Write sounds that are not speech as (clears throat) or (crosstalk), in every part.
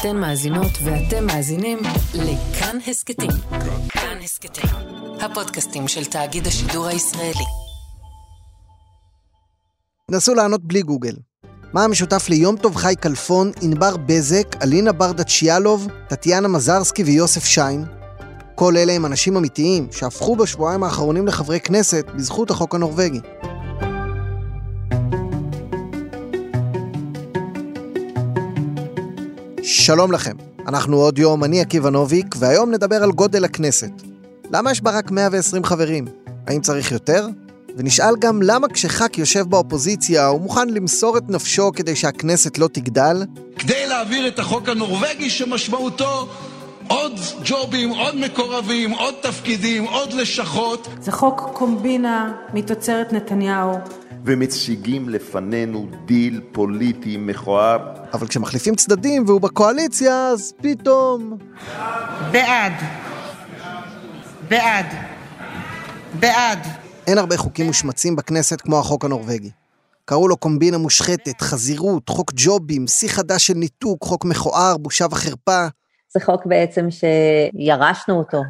אתן מאזינות ואתם מאזינים לכאן הסכתים. כאן הסכתים, הפודקאסטים של תאגיד השידור הישראלי. נסו לענות בלי גוגל. מה המשותף ליום טוב חי כלפון, ענבר בזק, אלינה ברדה צ'יאלוב, טטיאנה מזרסקי ויוסף שיין? כל אלה הם אנשים אמיתיים שהפכו בשבועיים האחרונים לחברי כנסת בזכות החוק הנורבגי. שלום לכם, אנחנו עוד יום, אני עקיבא נוביק, והיום נדבר על גודל הכנסת. למה יש בה רק 120 חברים? האם צריך יותר? ונשאל גם למה כשח"כ יושב באופוזיציה הוא מוכן למסור את נפשו כדי שהכנסת לא תגדל? כדי להעביר את החוק הנורבגי שמשמעותו עוד ג'ובים, עוד מקורבים, עוד תפקידים, עוד לשכות. זה חוק קומבינה מתוצרת נתניהו. ומציגים לפנינו דיל פוליטי מכוער. אבל כשמחליפים צדדים והוא בקואליציה, אז פתאום... בעד. בעד. בעד. אין הרבה חוקים מושמצים בכנסת כמו החוק הנורבגי. קראו לו קומבינה מושחתת, חזירות, חוק ג'ובים, שיא חדש של ניתוק, חוק מכוער, בושה וחרפה. זה חוק בעצם שירשנו אותו,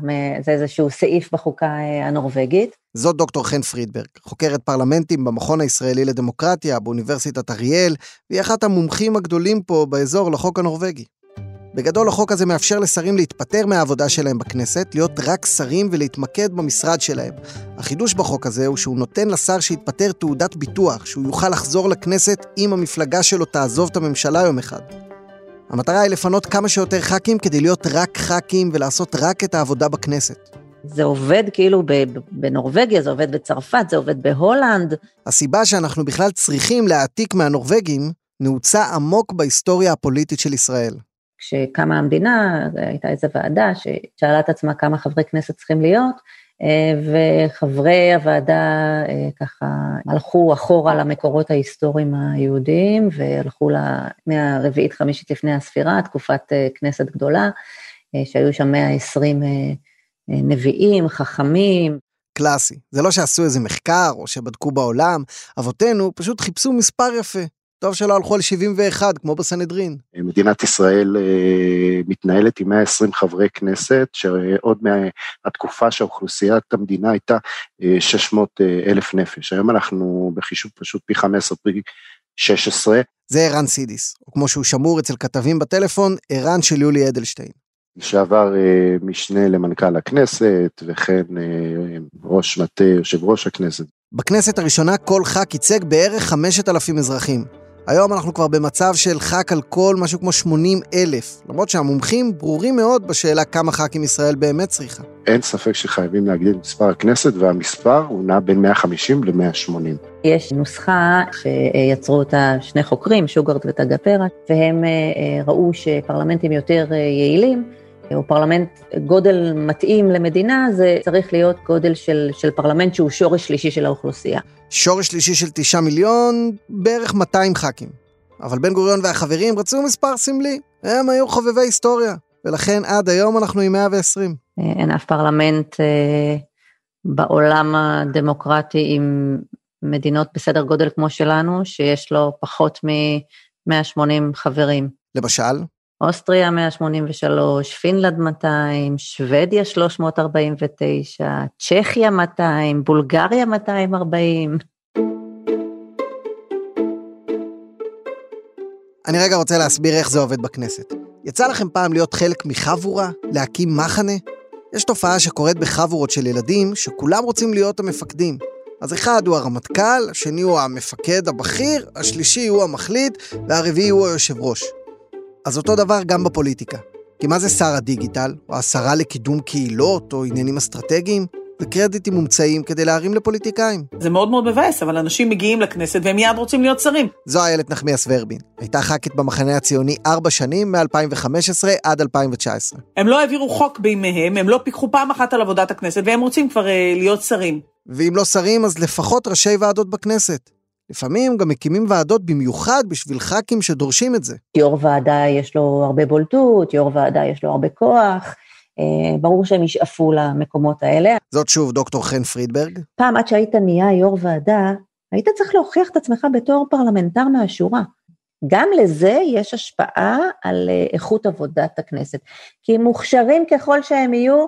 זה איזשהו סעיף בחוקה אה, הנורבגית. זאת דוקטור חן פרידברג, חוקרת פרלמנטים במכון הישראלי לדמוקרטיה באוניברסיטת אריאל, והיא אחת המומחים הגדולים פה באזור לחוק הנורבגי. בגדול החוק הזה מאפשר לשרים להתפטר מהעבודה שלהם בכנסת, להיות רק שרים ולהתמקד במשרד שלהם. החידוש בחוק הזה הוא שהוא נותן לשר שהתפטר תעודת ביטוח, שהוא יוכל לחזור לכנסת אם המפלגה שלו תעזוב את הממשלה יום אחד. המטרה היא לפנות כמה שיותר ח"כים כדי להיות רק ח"כים ולעשות רק את העבודה בכנסת. זה עובד כאילו בנורבגיה, זה עובד בצרפת, זה עובד בהולנד. הסיבה שאנחנו בכלל צריכים להעתיק מהנורבגים נעוצה עמוק בהיסטוריה הפוליטית של ישראל. כשקמה המדינה, הייתה איזו ועדה ששאלה את עצמה כמה חברי כנסת צריכים להיות, וחברי הוועדה אה, ככה הלכו אחורה למקורות ההיסטוריים היהודיים, והלכו מהרביעית חמישית לפני הספירה, תקופת אה, כנסת גדולה, אה, שהיו שם 120 נביאים, חכמים. קלאסי. זה לא שעשו איזה מחקר או שבדקו בעולם, אבותינו פשוט חיפשו מספר יפה. טוב שלא הלכו על 71, כמו בסנהדרין. מדינת ישראל אה, מתנהלת עם 120 חברי כנסת, שעוד מהתקופה שהאוכלוסיית המדינה הייתה 600 אה, אלף נפש. היום אנחנו בחישוב פשוט פי 15, פי 16. זה ערן סידיס, או כמו שהוא שמור אצל כתבים בטלפון, ערן של יולי אדלשטיין. לשעבר אה, משנה למנכ"ל הכנסת, וכן ראש מטה יושב ראש הכנסת. בכנסת הראשונה כל ח"כ ייצג בערך 5,000 אזרחים. היום אנחנו כבר במצב של ח"כ על כל משהו כמו 80 אלף, למרות שהמומחים ברורים מאוד בשאלה כמה ח"כים ישראל באמת צריכה. אין ספק שחייבים להגדיל את מספר הכנסת, והמספר הוא נע בין 150 ל-180. יש נוסחה שיצרו אותה שני חוקרים, שוגרד וטגה והם אה, אה, ראו שפרלמנטים יותר אה, יעילים, או פרלמנט, גודל מתאים למדינה, זה צריך להיות גודל של, של פרלמנט שהוא שורש שלישי של האוכלוסייה. שורש שלישי של תשעה מיליון, בערך 200 ח"כים. אבל בן גוריון והחברים רצו מספר סמלי, הם היו חובבי היסטוריה, ולכן עד היום אנחנו עם 120. אין אף פרלמנט אה, בעולם הדמוקרטי עם מדינות בסדר גודל כמו שלנו, שיש לו פחות מ-180 חברים. למשל? אוסטריה 183, פינלנד 200, שוודיה 349, צ'כיה 200, בולגריה 240. אני רגע רוצה להסביר איך זה עובד בכנסת. יצא לכם פעם להיות חלק מחבורה? להקים מחנה? יש תופעה שקורית בחבורות של ילדים, שכולם רוצים להיות המפקדים. אז אחד הוא הרמטכ"ל, השני הוא המפקד הבכיר, השלישי הוא המחליט, והרביעי הוא היושב ראש. אז אותו דבר גם בפוליטיקה. כי מה זה שר הדיגיטל, או השרה לקידום קהילות, או עניינים אסטרטגיים? זה קרדיטים מומצאים כדי להרים לפוליטיקאים. זה מאוד מאוד מבאס, אבל אנשים מגיעים לכנסת והם מיד רוצים להיות שרים. זו איילת נחמיאס ורבין. הייתה ח"כית במחנה הציוני ארבע שנים, מ-2015 עד 2019. הם לא העבירו חוק בימיהם, הם לא פיקחו פעם אחת על עבודת הכנסת, והם רוצים כבר uh, להיות שרים. ואם לא שרים, אז לפחות ראשי ועדות בכנסת. לפעמים גם מקימים ועדות במיוחד בשביל ח"כים שדורשים את זה. יו"ר ועדה יש לו הרבה בולטות, יו"ר ועדה יש לו הרבה כוח, אה, ברור שהם ישאפו למקומות האלה. זאת שוב דוקטור חן פרידברג. פעם עד שהיית נהיה יו"ר ועדה, היית צריך להוכיח את עצמך בתור פרלמנטר מהשורה. גם לזה יש השפעה על אה, איכות עבודת הכנסת. כי מוכשרים ככל שהם יהיו,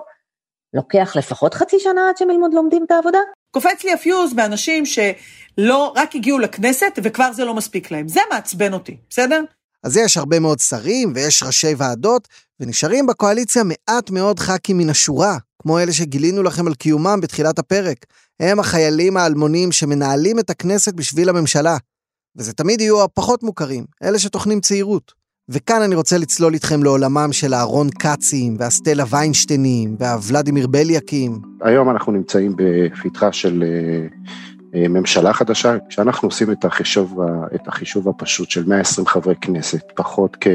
לוקח לפחות חצי שנה עד שהם ילמוד לומדים את העבודה. קופץ לי הפיוז באנשים שלא, רק הגיעו לכנסת וכבר זה לא מספיק להם. זה מעצבן אותי, בסדר? אז יש הרבה מאוד שרים ויש ראשי ועדות, ונשארים בקואליציה מעט מאוד ח"כים מן השורה, כמו אלה שגילינו לכם על קיומם בתחילת הפרק. הם החיילים האלמונים שמנהלים את הכנסת בשביל הממשלה. וזה תמיד יהיו הפחות מוכרים, אלה שטוחנים צעירות. וכאן אני רוצה לצלול איתכם לעולמם של אהרון כצים, והסטלה ויינשטיינים, והוולדימיר בליאקים. היום אנחנו נמצאים בפתחה של אה, אה, ממשלה חדשה, כשאנחנו עושים את החישוב, את החישוב הפשוט של 120 חברי כנסת, פחות כ...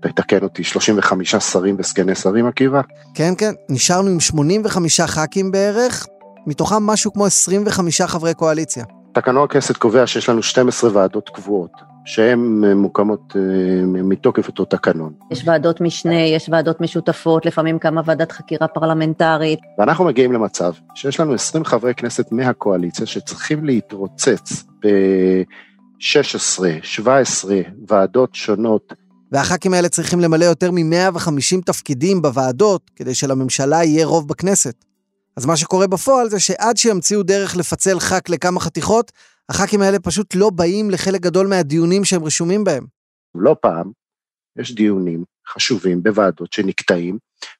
תתקן אותי, 35 שרים וסגני שרים, עקיבא? כן, כן, נשארנו עם 85 ח"כים בערך, מתוכם משהו כמו 25 חברי קואליציה. תקנון הכנסת קובע שיש לנו 12 ועדות קבועות, שהן מוקמות אה, מתוקף אותו תקנון. יש ועדות משנה, יש ועדות משותפות, לפעמים קמה ועדת חקירה פרלמנטרית. ואנחנו מגיעים למצב שיש לנו 20 חברי כנסת מהקואליציה שצריכים להתרוצץ ב-16, 17 ועדות שונות. והח"כים האלה צריכים למלא יותר מ-150 תפקידים בוועדות כדי שלממשלה יהיה רוב בכנסת. אז מה שקורה בפועל זה שעד שימציאו דרך לפצל ח"כ לכמה חתיכות, הח"כים האלה פשוט לא באים לחלק גדול מהדיונים שהם רשומים בהם. לא פעם יש דיונים חשובים בוועדות שנקטעים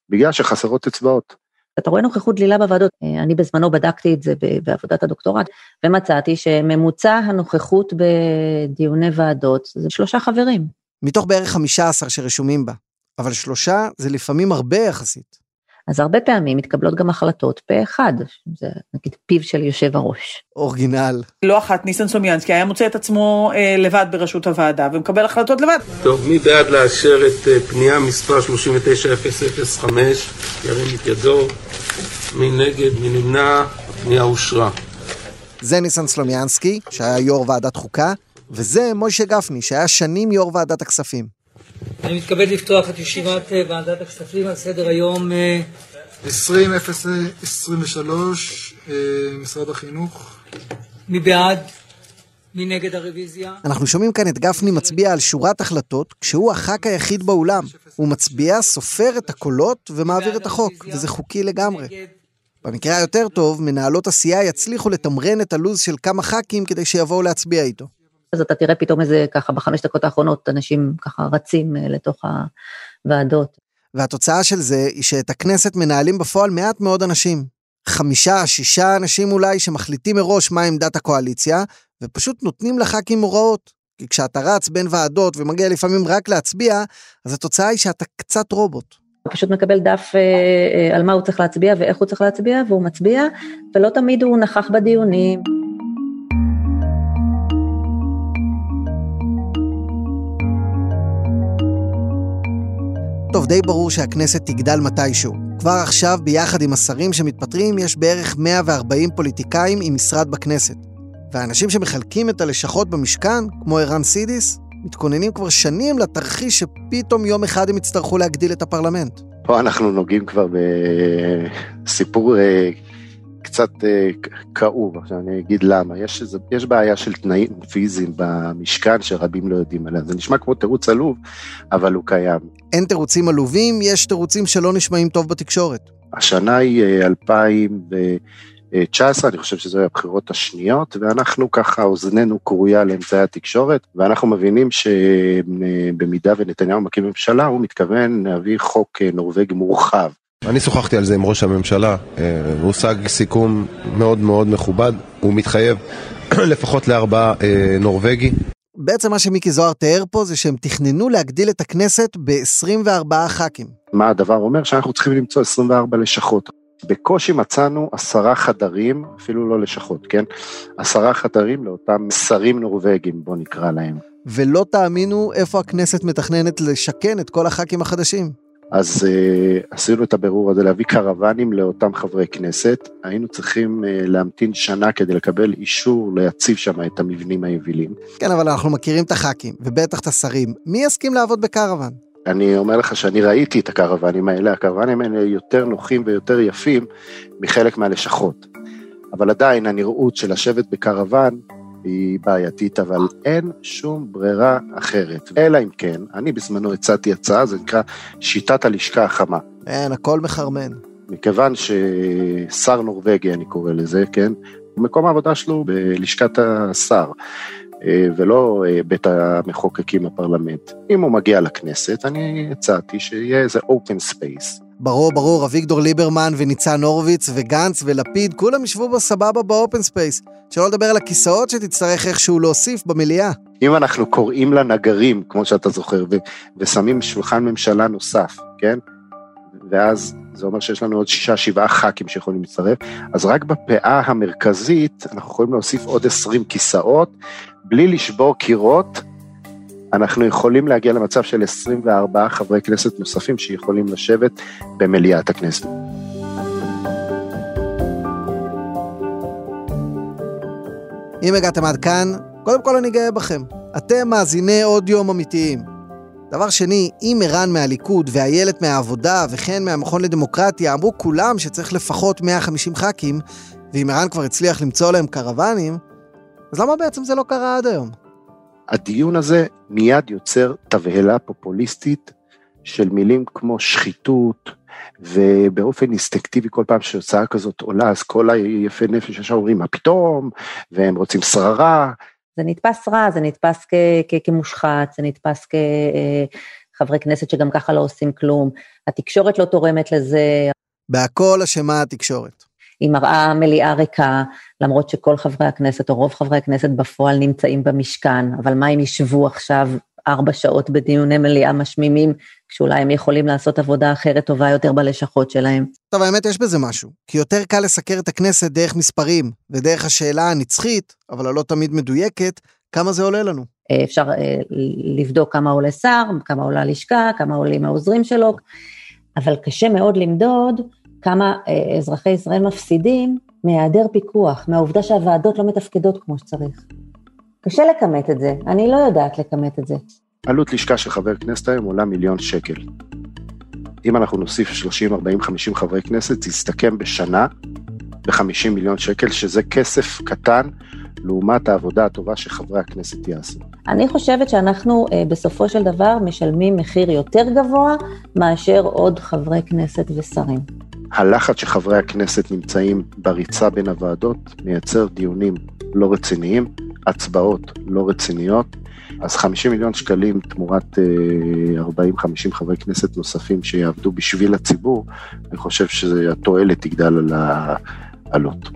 בגלל שחסרות אצבעות. אתה רואה נוכחות דלילה בוועדות. אני בזמנו בדקתי את זה בעבודת הדוקטורט, ומצאתי שממוצע הנוכחות בדיוני ועדות זה שלושה חברים. מתוך בערך 15 שרשומים בה, אבל שלושה זה לפעמים הרבה יחסית. אז הרבה פעמים מתקבלות גם החלטות פה אחד, זה נגיד פיו של יושב הראש. אורגינל. לא אחת ניסן סלומיאנסקי היה מוצא את עצמו אה, לבד בראשות הוועדה ומקבל החלטות לבד. טוב, מי בעד לאשר את אה, פנייה מספר 39005, ירים את ידו, מי נגד, מי נמנע, הפנייה אושרה. זה ניסן סלומיאנסקי, שהיה יו"ר ועדת חוקה, וזה מוישה גפני, שהיה שנים יו"ר ועדת הכספים. אני מתכבד לפתוח את ישיבת אה, ועדת הכספים על סדר היום 20.023, אה, משרד החינוך. מי בעד? מי נגד הרוויזיה? אנחנו שומעים כאן את גפני מצביע על שורת החלטות, כשהוא הח"כ היחיד באולם. הוא מצביע, סופר את הקולות ומעביר את החוק, וזה חוקי לגמרי. במקרה היותר טוב, מנהלות הסיעה יצליחו לתמרן את הלו"ז של כמה ח"כים כדי שיבואו להצביע איתו. אז אתה תראה פתאום איזה ככה בחמש דקות האחרונות אנשים ככה רצים אה, לתוך הוועדות. והתוצאה של זה היא שאת הכנסת מנהלים בפועל מעט מאוד אנשים. חמישה, שישה אנשים אולי שמחליטים מראש מה עמדת הקואליציה, ופשוט נותנים לח"כים הוראות. כי כשאתה רץ בין ועדות ומגיע לפעמים רק להצביע, אז התוצאה היא שאתה קצת רובוט. הוא פשוט מקבל דף אה, אה, על מה הוא צריך להצביע ואיך הוא צריך להצביע, והוא מצביע, ולא תמיד הוא נכח בדיונים. טוב, די ברור שהכנסת תגדל מתישהו. כבר עכשיו, ביחד עם השרים שמתפטרים, יש בערך 140 פוליטיקאים עם משרד בכנסת. והאנשים שמחלקים את הלשכות במשכן, כמו ערן סידיס, מתכוננים כבר שנים לתרחיש שפתאום יום אחד הם יצטרכו להגדיל את הפרלמנט. פה אנחנו נוגעים כבר בסיפור אה, קצת אה, כאוב, עכשיו אני אגיד למה. יש, איזה, יש בעיה של תנאים פיזיים במשכן שרבים לא יודעים עליה. זה נשמע כמו תירוץ עלוב, אבל הוא קיים. אין תירוצים עלובים, יש תירוצים שלא נשמעים טוב בתקשורת. השנה היא 2019, אה, אני חושב שזה הבחירות השניות, ואנחנו ככה, אוזננו כרויה לאמצעי התקשורת, ואנחנו מבינים שבמידה ונתניהו מקים ממשלה, הוא מתכוון להביא חוק אה, נורבגי מורחב. אני שוחחתי על זה עם ראש הממשלה, והושג סיכום מאוד מאוד מכובד, הוא מתחייב (clears throat) לפחות לארבעה נורבגי. בעצם מה שמיקי זוהר תיאר פה זה שהם תכננו להגדיל את הכנסת ב-24 ח"כים. מה הדבר אומר? שאנחנו צריכים למצוא 24 לשכות. בקושי מצאנו עשרה חדרים, אפילו לא לשכות, כן? עשרה חדרים לאותם שרים נורבגים, בוא נקרא להם. ולא תאמינו איפה הכנסת מתכננת לשכן את כל הח"כים החדשים. אז uh, עשינו את הבירור הזה, להביא קרוונים לאותם חברי כנסת. היינו צריכים uh, להמתין שנה כדי לקבל אישור להציב שם את המבנים היבילים. כן, אבל אנחנו מכירים את הח"כים, ובטח את השרים. מי יסכים לעבוד בקרוון? אני אומר לך שאני ראיתי את הקרוונים האלה, הקרוונים האלה יותר נוחים ויותר יפים מחלק מהלשכות. אבל עדיין הנראות של לשבת בקרוון היא בעייתית, אבל אין שום ברירה אחרת. אלא אם כן, אני בזמנו הצעתי הצעה, זה נקרא שיטת הלשכה החמה. אין, הכל מחרמן. מכיוון ששר נורבגי, אני קורא לזה, כן, מקום העבודה שלו בלשכת השר, אה, ולא אה, בית המחוקקים הפרלמנט. אם הוא מגיע לכנסת, אני הצעתי שיהיה איזה open space. ברור, ברור, אביגדור ליברמן וניצן הורוביץ וגנץ ולפיד, כולם ישבו בסבבה ב open space. שלא לדבר על הכיסאות שתצטרך איכשהו להוסיף במליאה. אם אנחנו קוראים לה נגרים, כמו שאתה זוכר, ו- ושמים שולחן ממשלה נוסף, כן? ואז זה אומר שיש לנו עוד שישה, שבעה ח"כים שיכולים להצטרף, אז רק בפאה המרכזית אנחנו יכולים להוסיף עוד עשרים כיסאות, בלי לשבור קירות, אנחנו יכולים להגיע למצב של 24 חברי כנסת נוספים שיכולים לשבת במליאת הכנסת. אם הגעתם עד כאן, קודם כל אני גאה בכם. אתם מאזיני עוד יום אמיתיים. דבר שני, אם ערן מהליכוד ואיילת מהעבודה וכן מהמכון לדמוקרטיה אמרו כולם שצריך לפחות 150 ח"כים, ואם ערן כבר הצליח למצוא להם קרוונים, אז למה בעצם זה לא קרה עד היום? הדיון הזה מיד יוצר תבהלה פופוליסטית של מילים כמו שחיתות, ובאופן אינסטקטיבי כל פעם שהוצאה כזאת עולה, אז כל היפי נפש ישר אומרים, מה פתאום, והם רוצים שררה. זה נתפס רע, זה נתפס כ- כ- כמושחת, זה נתפס כחברי כנסת שגם ככה לא עושים כלום, התקשורת לא תורמת לזה. בהכל אשמה התקשורת. היא מראה מליאה ריקה, למרות שכל חברי הכנסת, או רוב חברי הכנסת בפועל נמצאים במשכן, אבל מה אם ישבו עכשיו ארבע שעות בדיוני מליאה משמימים, כשאולי הם יכולים לעשות עבודה אחרת טובה יותר בלשכות שלהם. טוב, האמת יש בזה משהו, כי יותר קל לסקר את הכנסת דרך מספרים, ודרך השאלה הנצחית, אבל הלא תמיד מדויקת, כמה זה עולה לנו. אפשר לבדוק כמה עולה שר, כמה עולה לשכה, כמה עולים העוזרים שלו, אבל קשה מאוד למדוד כמה אזרחי ישראל מפסידים מהיעדר פיקוח, מהעובדה שהוועדות לא מתפקדות כמו שצריך. קשה לכמת את זה, אני לא יודעת לכמת את זה. עלות לשכה של חבר כנסת היום עולה מיליון שקל. אם אנחנו נוסיף 30, 40, 50 חברי כנסת, זה יסתכם בשנה ב-50 מיליון שקל, שזה כסף קטן לעומת העבודה הטובה שחברי הכנסת יעשו. אני חושבת שאנחנו בסופו של דבר משלמים מחיר יותר גבוה מאשר עוד חברי כנסת ושרים. הלחץ שחברי הכנסת נמצאים בריצה בין הוועדות מייצר דיונים לא רציניים, הצבעות לא רציניות, אז 50 מיליון שקלים תמורת 40-50 חברי כנסת נוספים שיעבדו בשביל הציבור, אני חושב שהתועלת תגדל על העלות.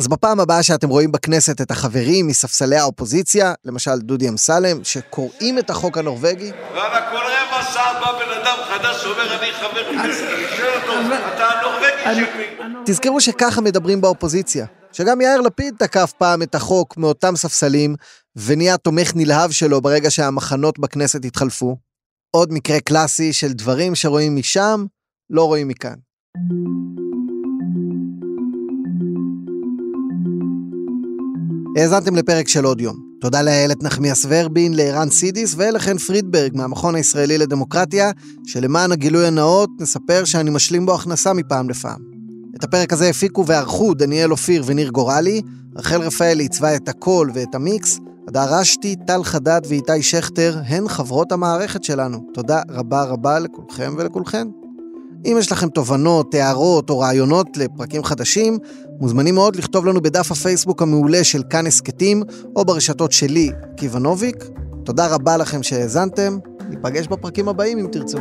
אז בפעם הבאה שאתם רואים בכנסת את החברים מספסלי האופוזיציה, למשל דודי אמסלם, שקוראים את החוק הנורבגי, וואלה, כל רבע שעה בא בן אדם חדש שאומר, אני חבר כנסת, אתה הנורבגי שלי. תזכרו שככה מדברים באופוזיציה. שגם יאיר לפיד תקף פעם את החוק מאותם ספסלים, ונהיה תומך נלהב שלו ברגע שהמחנות בכנסת התחלפו. עוד מקרה קלאסי של דברים שרואים משם, לא רואים מכאן. האזנתם לפרק של עוד יום. תודה לאיילת נחמיאס ורבין, לערן סידיס ולחן פרידברג מהמכון הישראלי לדמוקרטיה, שלמען הגילוי הנאות נספר שאני משלים בו הכנסה מפעם לפעם. את הפרק הזה הפיקו וערכו דניאל אופיר וניר גורלי, רחל רפאלי עיצבה את הקול ואת המיקס, הדר רשתי, טל חדד ואיתי שכטר הן חברות המערכת שלנו. תודה רבה רבה לכולכם ולכולכן. אם יש לכם תובנות, הערות או רעיונות לפרקים חדשים, מוזמנים מאוד לכתוב לנו בדף הפייסבוק המעולה של כאן הסכתים, או ברשתות שלי, קיוונוביק. תודה רבה לכם שהאזנתם, ניפגש בפרקים הבאים אם תרצו.